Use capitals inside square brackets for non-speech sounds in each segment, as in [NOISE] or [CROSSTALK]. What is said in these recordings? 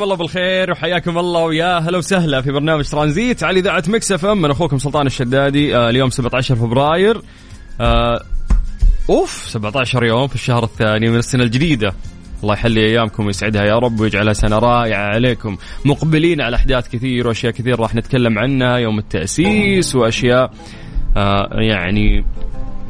مساكم الله بالخير وحياكم الله ويا هلا وسهلا في برنامج ترانزيت على إذاعة Mix FM. من أخوكم سلطان الشدادي. آه اليوم 17 فبراير. آه أوف 17 يوم في الشهر الثاني من السنة الجديدة. الله يحلي أيامكم ويسعدها يا رب ويجعلها سنة رائعة عليكم. مقبلين على أحداث كثير وأشياء كثير راح نتكلم عنها. يوم التأسيس وأشياء آه يعني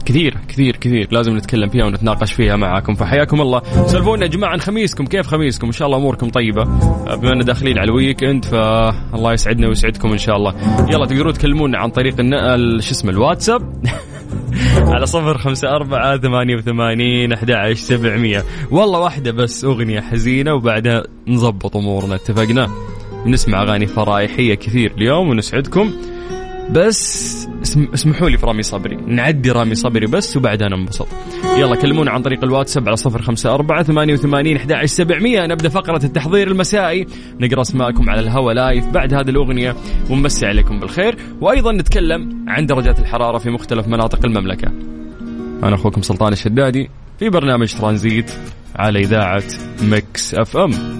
كثير كثير كثير لازم نتكلم فيها ونتناقش فيها معاكم. فحياكم الله. سولفونا يا جماعة عن خميسكم كيف خميسكم؟ إن شاء الله أموركم طيبة. آه، بما إن داخلين على ال weekend فالله يسعدنا ويسعدكم إن شاء الله. يلا تقدرون تكلمونا عن طريق شو اسمه الواتساب؟ [LAUGHS] على صفر خمسة أربعة ثمانية وثمانين أحد عشر سبعمية. والله واحدة بس أغنية حزينة وبعدها نظبط أمورنا. اتفقنا؟ نسمع أغاني فرايحية كثير اليوم ونسعدكم. بس اسمحوا لي في رامي صبري. نعدي رامي صبري بس وبعدها ننبسط يلا كلمونا عن طريق الواتساب على صفر خمسة أربعة ثمانية وثمانين أحد سبعمية. نبدأ فقرة التحضير المسائي. نقرأ أسماءكم على الهوا live بعد هذه الأغنية ونمسي عليكم بالخير. وأيضا نتكلم عن درجات الحرارة في مختلف مناطق المملكة. أنا أخوكم سلطان الشدادي في برنامج ترانزيت على إذاعة Mix FM.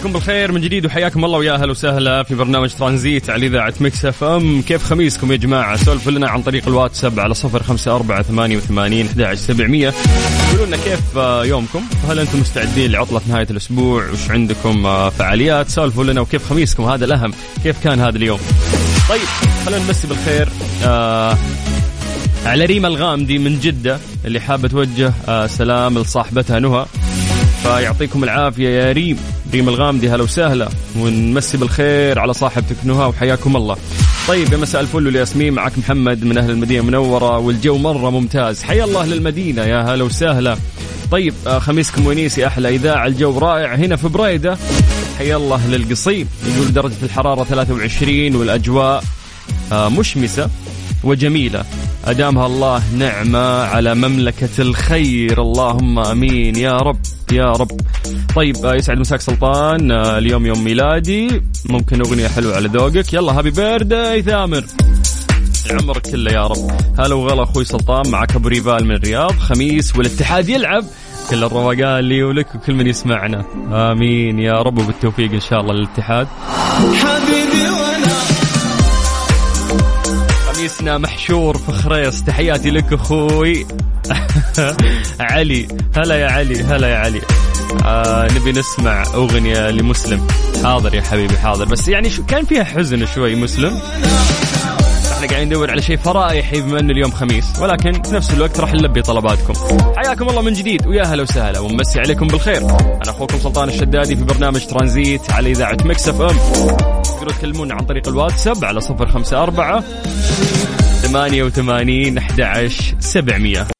عليكم بالخير من جديد وحياكم الله ويا أهلا وسهلا في برنامج ترانزيت على إذاعة Mix FM. كيف خميسكم يا جماعة؟ سولفوا لنا عن طريق الواتساب على صفر خمسة أربعة ثمانية وثمانين أحد عشر سبعمية. قولوا لنا كيف يومكم؟ هل أنتم مستعدين لعطلة نهاية الأسبوع؟ وش عندكم آه، فعاليات؟ سولفوا لنا وكيف خميسكم؟ هذا الأهم. كيف كان هذا اليوم؟ طيب خلينا نمسي بالخير آه على ريما الغامدي من جدة اللي حابة توجه آه سلام لصاحبتها نهى فيعطيكم العافية يا ريم. ريم الغامدي هلا وسهلا. ونمسي بالخير على صاحبتك نهى وحياكم الله. طيب يا مساء الفل والياسمين. معك محمد من أهل المدينة المنورة. والجو مرة ممتاز. حيا الله للمدينة. يا هلا وسهلا. طيب آه خميسكم ونيسي أحلى. إذاعة الجو رائع هنا في بريدة. حيا الله للقصيم. يقول درجة الحرارة 23 والأجواء آه مشمسة وجميلة. أدامها الله نعمة على مملكة الخير. اللهم أمين. يا رب. يا رب. طيب آه، يسعد مساك سلطان. آه، اليوم يوم ميلادي. ممكن أغنية حلوة على ذوقك. يلا هابي بيرداي ثامر. عمرك كله يا رب. هلا وغلا أخوي سلطان معك أبو ريفال من الرياض. خميس والاتحاد يلعب. كل الروقان لي ولك وكل من يسمعنا. آمين يا رب وبالتوفيق إن شاء الله للاتحاد. حبيبي وأنا. خميسنا محشور في خريص تحياتي لك أخوي. [LAUGHS] علي. هلا يا علي هلا يا علي. آه نبي نسمع أغنية لمسلم. حاضر يا حبيبي حاضر. بس يعني شو كان فيها حزن شوي مسلم. إحنا قاعدين ندور على شيء فرايحي بما أنه اليوم خميس. ولكن في نفس الوقت راح نلبي طلباتكم. حياكم الله من جديد. ويا هلا وسهلا. ونمسي عليكم بالخير. أنا أخوكم سلطان الشدادي في برنامج ترانزيت على إذاعة Mix FM. تقدروا تكلمونا عن طريق الواتساب على 054 88 11 700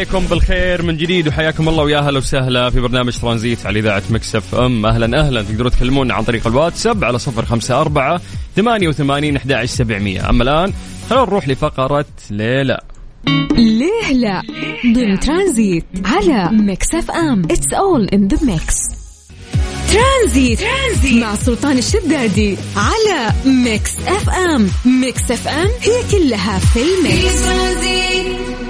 عليكم بالخير من جديد وحياكم الله ويا أهلا وسهلا في برنامج ترانزيت على إذاعة Mix FM. أهلا أهلا تقدروا تكلمونا عن طريق الواتساب على صفر خمسة أربعة ثمانية وثمانين أحد سبعمية. أما الآن خلونا نروح لفقرة ليه لا. ليه لا؟ ضمن ترانزيت على Mix FM. It's all in the mix Tranzit. مع سلطان الشدادي على Mix FM. Mix FM هي كلها في ال mix.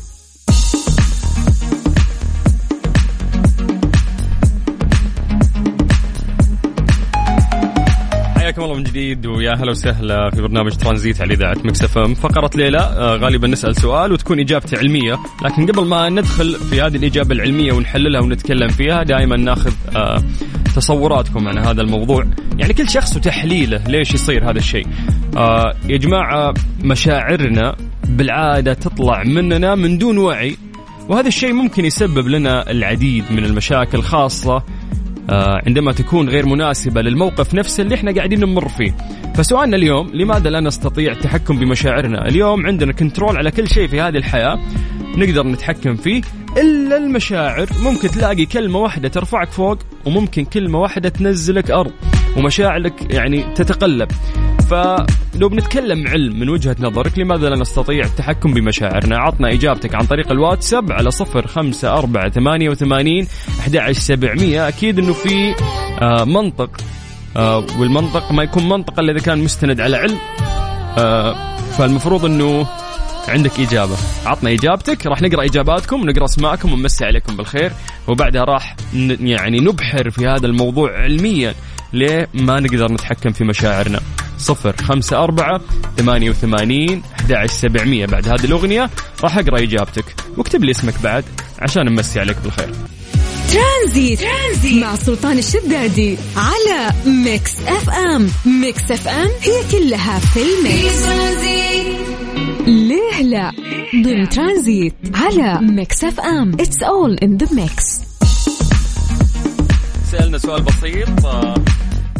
من جديد ويا هلا وسهلا في برنامج ترانزيت على إذاعة Mix FM. فقرة ليه لا آه، غالبا نسأل سؤال وتكون اجابته علمية. لكن قبل ما ندخل في هذه الإجابة العلمية ونحللها ونتكلم فيها دائما ناخذ آه، تصوراتكم عن هذا الموضوع. يعني كل شخص وتحليله ليش يصير هذا الشيء. آه، يا جماعة مشاعرنا بالعادة تطلع مننا من دون وعي وهذا الشيء ممكن يسبب لنا العديد من المشاكل خاصة عندما تكون غير مناسبة للموقف نفسه اللي إحنا قاعدين نمر فيه. فسؤالنا اليوم لماذا لا نستطيع التحكم بمشاعرنا؟ اليوم عندنا كنترول على كل شيء في هذه الحياة نقدر نتحكم فيه إلا المشاعر. ممكن تلاقي كلمة واحدة ترفعك فوق وممكن كلمة واحدة تنزلك أرض ومشاعرك يعني تتقلب. فلو بنتكلم علم من وجهة نظرك لماذا لا نستطيع التحكم بمشاعرنا؟ عطنا إجابتك عن طريق الواتساب على صفر خمسة أربعة ثمانية وثمانين أحد سبعمية. أكيد أنه في آه منطق آه والمنطق ما يكون منطق إلا إذا كان مستند على علم. آه فالمفروض أنه عندك إجابة. عطنا إجابتك راح نقرأ إجاباتكم ونقرأ أسماءكم ونمسي عليكم بالخير. وبعدها راح يعني نبحر في هذا الموضوع علميا ليه ما نقدر نتحكم في مشاعرنا. صفر خمسة أربعة ثمانية وثمانين أحد سبعمية. بعد هذه الأغنية راح أقرأ إجابتك. واكتب لي اسمك بعد عشان نمسي عليك بالخير. Tranzit. Tranzit مع سلطان الشدادي على Mix FM. Mix FM هي كلها في ال mix. ليه لا؟ ضمن ترانزيت على Mix FM. It's all in the mix سألنا سؤال بسيط آه،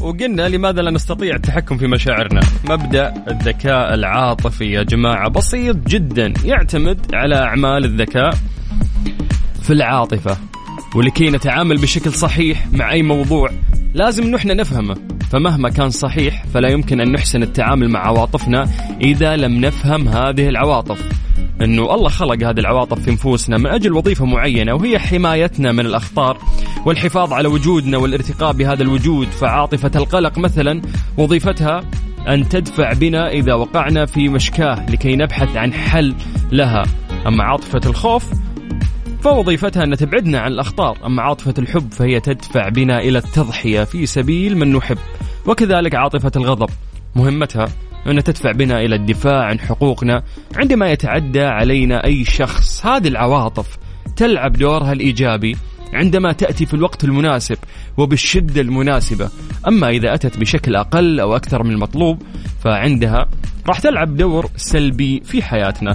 وقلنا لماذا لا نستطيع التحكم في مشاعرنا؟ مبدأ الذكاء العاطفي يا جماعة. بسيط جدا. يعتمد على إعمال الذكاء في العاطفة. ولكي نتعامل بشكل صحيح مع أي موضوع لازم نحن نفهمه. فمهما كان صحيح فلا يمكن أن نحسن التعامل مع عواطفنا إذا لم نفهم هذه العواطف. إنه الله خلق هذه العواطف في نفوسنا من أجل وظيفة معينة وهي حمايتنا من الأخطار. والحفاظ على وجودنا والارتقاء بهذا الوجود فعاطفة القلق مثلا وظيفتها أن تدفع بنا إذا وقعنا في مشكاة لكي نبحث عن حل لها. أما عاطفة الخوف فوظيفتها أن تبعدنا عن الأخطار. أما عاطفة الحب فهي تدفع بنا إلى التضحية في سبيل من نحب. وكذلك عاطفة الغضب مهمتها أن تدفع بنا إلى الدفاع عن حقوقنا. عندما يتعدى علينا أي شخص هذه العواطف تلعب دورها الإيجابي. عندما تأتي في الوقت المناسب وبالشدة المناسبة أما إذا أتت بشكل أقل أو أكثر من المطلوب فعندها راح تلعب دور سلبي في حياتنا.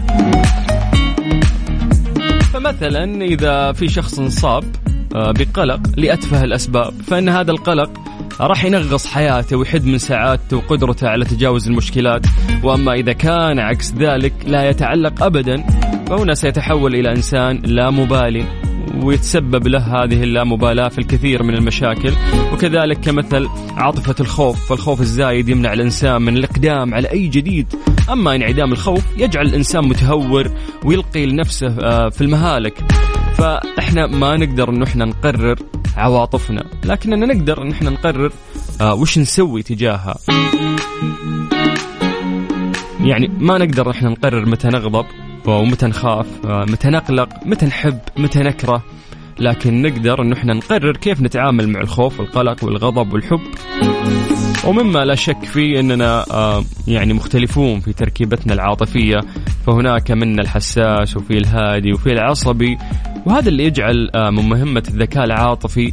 فمثلا إذا في شخص انصاب آه، بقلق لأتفه الأسباب فإن هذا القلق راح ينغص حياته ويحد من سعادته وقدرته على تجاوز المشكلات. وأما إذا كان عكس ذلك لا يتعلق أبدا فهنا سيتحول إلى إنسان لا مبالي. ويتسبب له هذه اللامبالاة في الكثير من المشاكل. وكذلك كمثل عاطفة الخوف فالخوف الزايد يمنع الإنسان من الإقدام على أي جديد. أما انعدام الخوف يجعل الإنسان متهور ويلقي لنفسه آه، في المهالك. فإحنا ما نقدر إنه إحنا نقرر عواطفنا لكننا نقدر إن إحنا نقرر آه، وش نسوي تجاهها. يعني ما نقدر إحنا نقرر متى نغضب. ومتى نخاف متى نقلق متى نحب متى نكره لكن نقدر انه إحنا نقرر كيف نتعامل مع الخوف والقلق والغضب والحب. ومما لا شك فيه إننا آه، يعني مختلفون في تركيبتنا العاطفية. فهناك منا الحساس وفي الهادي وفي العصبي. وهذا اللي يجعل آه، من مهمة الذكاء العاطفي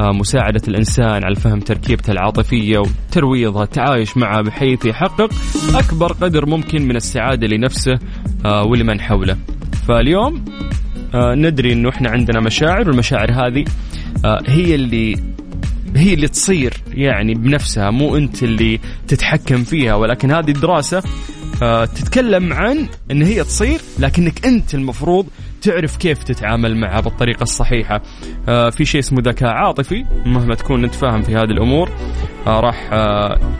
آه، مساعدة الإنسان على فهم تركيبته العاطفية وترويضها التعايش معها بحيث يحقق أكبر قدر ممكن من السعادة لنفسه. ولمن حوله فاليوم آه، ندري أنه إحنا عندنا مشاعر والمشاعر هذه آه، هي اللي هي اللي تصير يعني بنفسها مو أنت اللي تتحكم فيها. ولكن هذه الدراسة آه، تتكلم عن إن هي تصير لكنك أنت المفروض تعرف كيف تتعامل معها بالطريقة الصحيحة. آه، في شيء اسمه ذكاء عاطفي مهما تكون انت فاهم في هذه الأمور آه، راح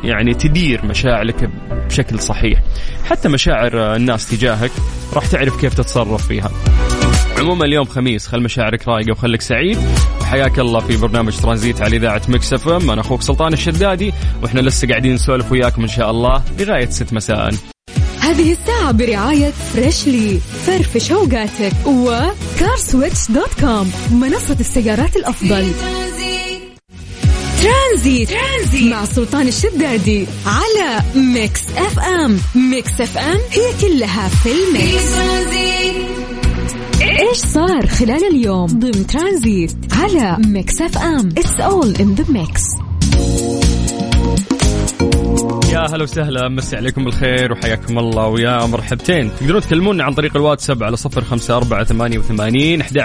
يعني تدير مشاعرك بشكل صحيح. حتى مشاعر الناس تجاهك راح تعرف كيف تتصرف فيها. عموما اليوم خميس خل مشاعرك رايقة وخليك سعيد. وحياك الله في برنامج ترانزيت على إذاعة Mix FM. أنا أخوك سلطان الشدادي وإحنا لسه قاعدين نسولف وياكم إن شاء الله لغاية 6 مساء. هذه الساعة برعاية Freshly فرفش اوقاتك و CarSwitch.com منصة السيارات الأفضل. Tranzit. Tranzit مع سلطان الشدادي على Mix FM Mix FM هي كلها في ال mix. إيش صار خلال اليوم؟ ضمن ترانزيت على Mix FM It's all in the mix يا هلا وسهلا مسي عليكم بالخير وحياكم الله ويا مرحبتين. تقدرون تكلمونا عن طريق الواتساب على صفر خمسة أربعة ثمانية وثمانين أحد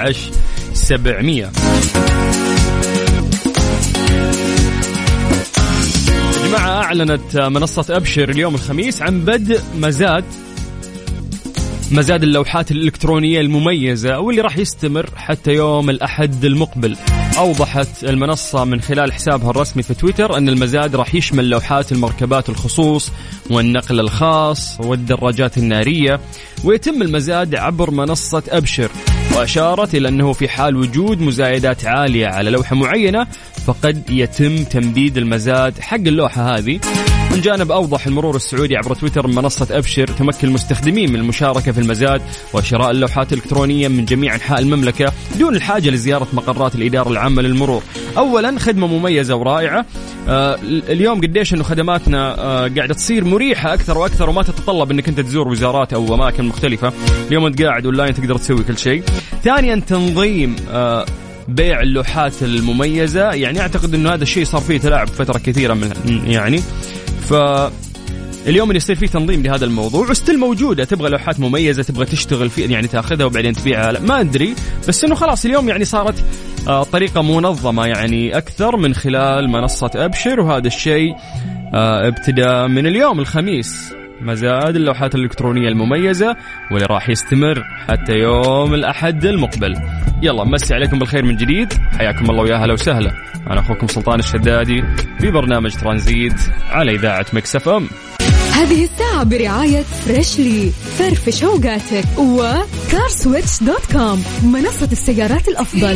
سبعمية. جماعة أعلنت منصة أبشر اليوم الخميس عن بدء مزاد مزاد اللوحات الإلكترونية المميزة واللي راح يستمر حتى يوم الأحد المقبل. أوضحت المنصة من خلال حسابها الرسمي في تويتر أن المزاد راح يشمل لوحات المركبات الخصوص والنقل الخاص والدراجات النارية ويتم المزاد عبر منصة أبشر وأشارت إلى أنه في حال وجود مزايدات عالية على لوحة معينة فقد يتم تمديد المزاد حق اللوحة هذه. من جانب أوضح المرور السعودي عبر تويتر منصة أبشر تمكن المستخدمين من المشاركة في المزاد وشراء اللوحات الإلكترونية من جميع أنحاء المملكة دون الحاجة لزيارة مقرات الإدارة العامة للمرور. أولا خدمة مميزة ورائعة. آه اليوم قديش أنه خدماتنا آه قاعدة تصير مريحة أكثر وأكثر وما تتطلب أنك أنت تزور وزارات أو أماكن مختلفة. اليوم أنت قاعد أونلاين تقدر تسوي كل شيء. ثانيا تنظيم آه بيع اللوحات المميزة. يعني أعتقد أنه هذا الشيء صار فيه تلاعب فترة كثيرة من يعني. ف اليوم اللي يصير فيه تنظيم لهذا الموضوع وستيل موجودة. تبغى لوحات مميزة تبغى تشتغل في يعني تأخذها وبعدين تبيعها. لا ما أدري. بس إنه خلاص اليوم يعني صارت آه، طريقة منظمة يعني أكثر من خلال منصة أبشر. وهذا الشيء آه، ابتدى من اليوم الخميس. مزاد اللوحات الإلكترونية المميزة واللي راح يستمر حتى يوم الأحد المقبل. يلا مسي عليكم بالخير من جديد. حياكم الله ويا هلا وسهلا. أنا أخوكم سلطان الشدادي في برنامج ترانزيت على إذاعة Mix FM. هذه الساعة برعاية Freshly فرفش اوقاتك و CarSwitch.com منصة السيارات الأفضل.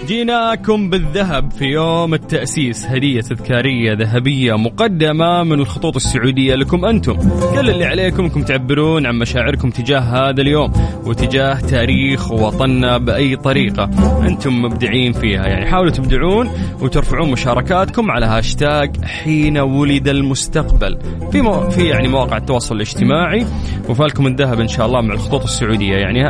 جيناكم بالذهب في يوم التأسيس. هدية تذكارية ذهبية مقدمة من الخطوط السعودية لكم أنتم. كل اللي عليكم انكم تعبرون عن مشاعركم تجاه هذا اليوم وتجاه تاريخ وطننا بأي طريقة. أنتم مبدعين فيها. يعني حاولوا تبدعون وترفعون مشاركاتكم على هاشتاج حين ولد المستقبل. في مو في يعني مواقع التواصل الاجتماعي. وفالكم الذهب إن شاء الله مع الخطوط السعودية. يعني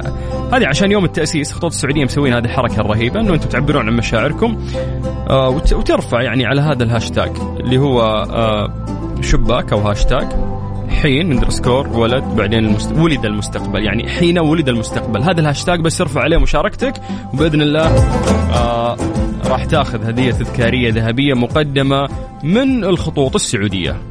هذه عشان يوم التأسيس. الخطوط السعودية مسوين هذه الحركة الرهيبة إنه أنتم تعبرون عن مشاعركم. آه وترفع يعني على هذا الهاشتاج اللي هو آه شباك أو هاشتاج. حين underscore ولد بعدين المست... ولد المستقبل. يعني حين ولد المستقبل. هذا الهاشتاج بس ارفع عليه مشاركتك وبإذن الله آه راح تاخذ هدية تذكارية ذهبية مقدمة من الخطوط السعودية.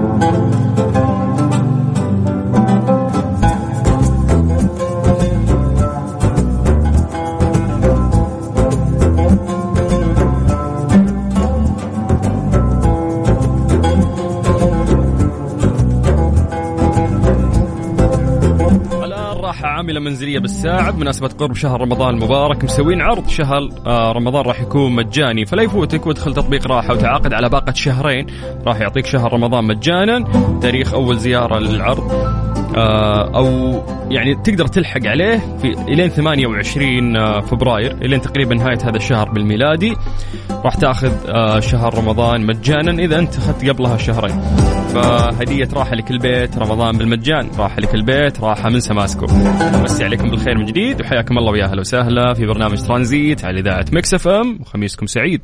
منزلية بالساعة بمناسبة قرب شهر رمضان المبارك مسوين عرض شهر آه، رمضان راح يكون مجاني فلا يفوتك وادخل تطبيق راحة وتعاقد على باقة شهرين راح يعطيك شهر رمضان مجانا تاريخ أول زيارة للعرض آه، أو يعني تقدر تلحق عليه في إلين 28 آه، فبراير إلين تقريبا نهاية هذا الشهر بالميلادي راح تأخذ شهر رمضان مجانا إذا أنت أخذت قبلها شهرين. فهدية راحة لكل بيت رمضان بالمجان. راحة لكل بيت راحة من سماسكو. مسي عليكم بالخير من جديد وحياكم الله ويا أهلا وسهلا في برنامج ترانزيت على إذاعة مكس أف أم وخميسكم سعيد.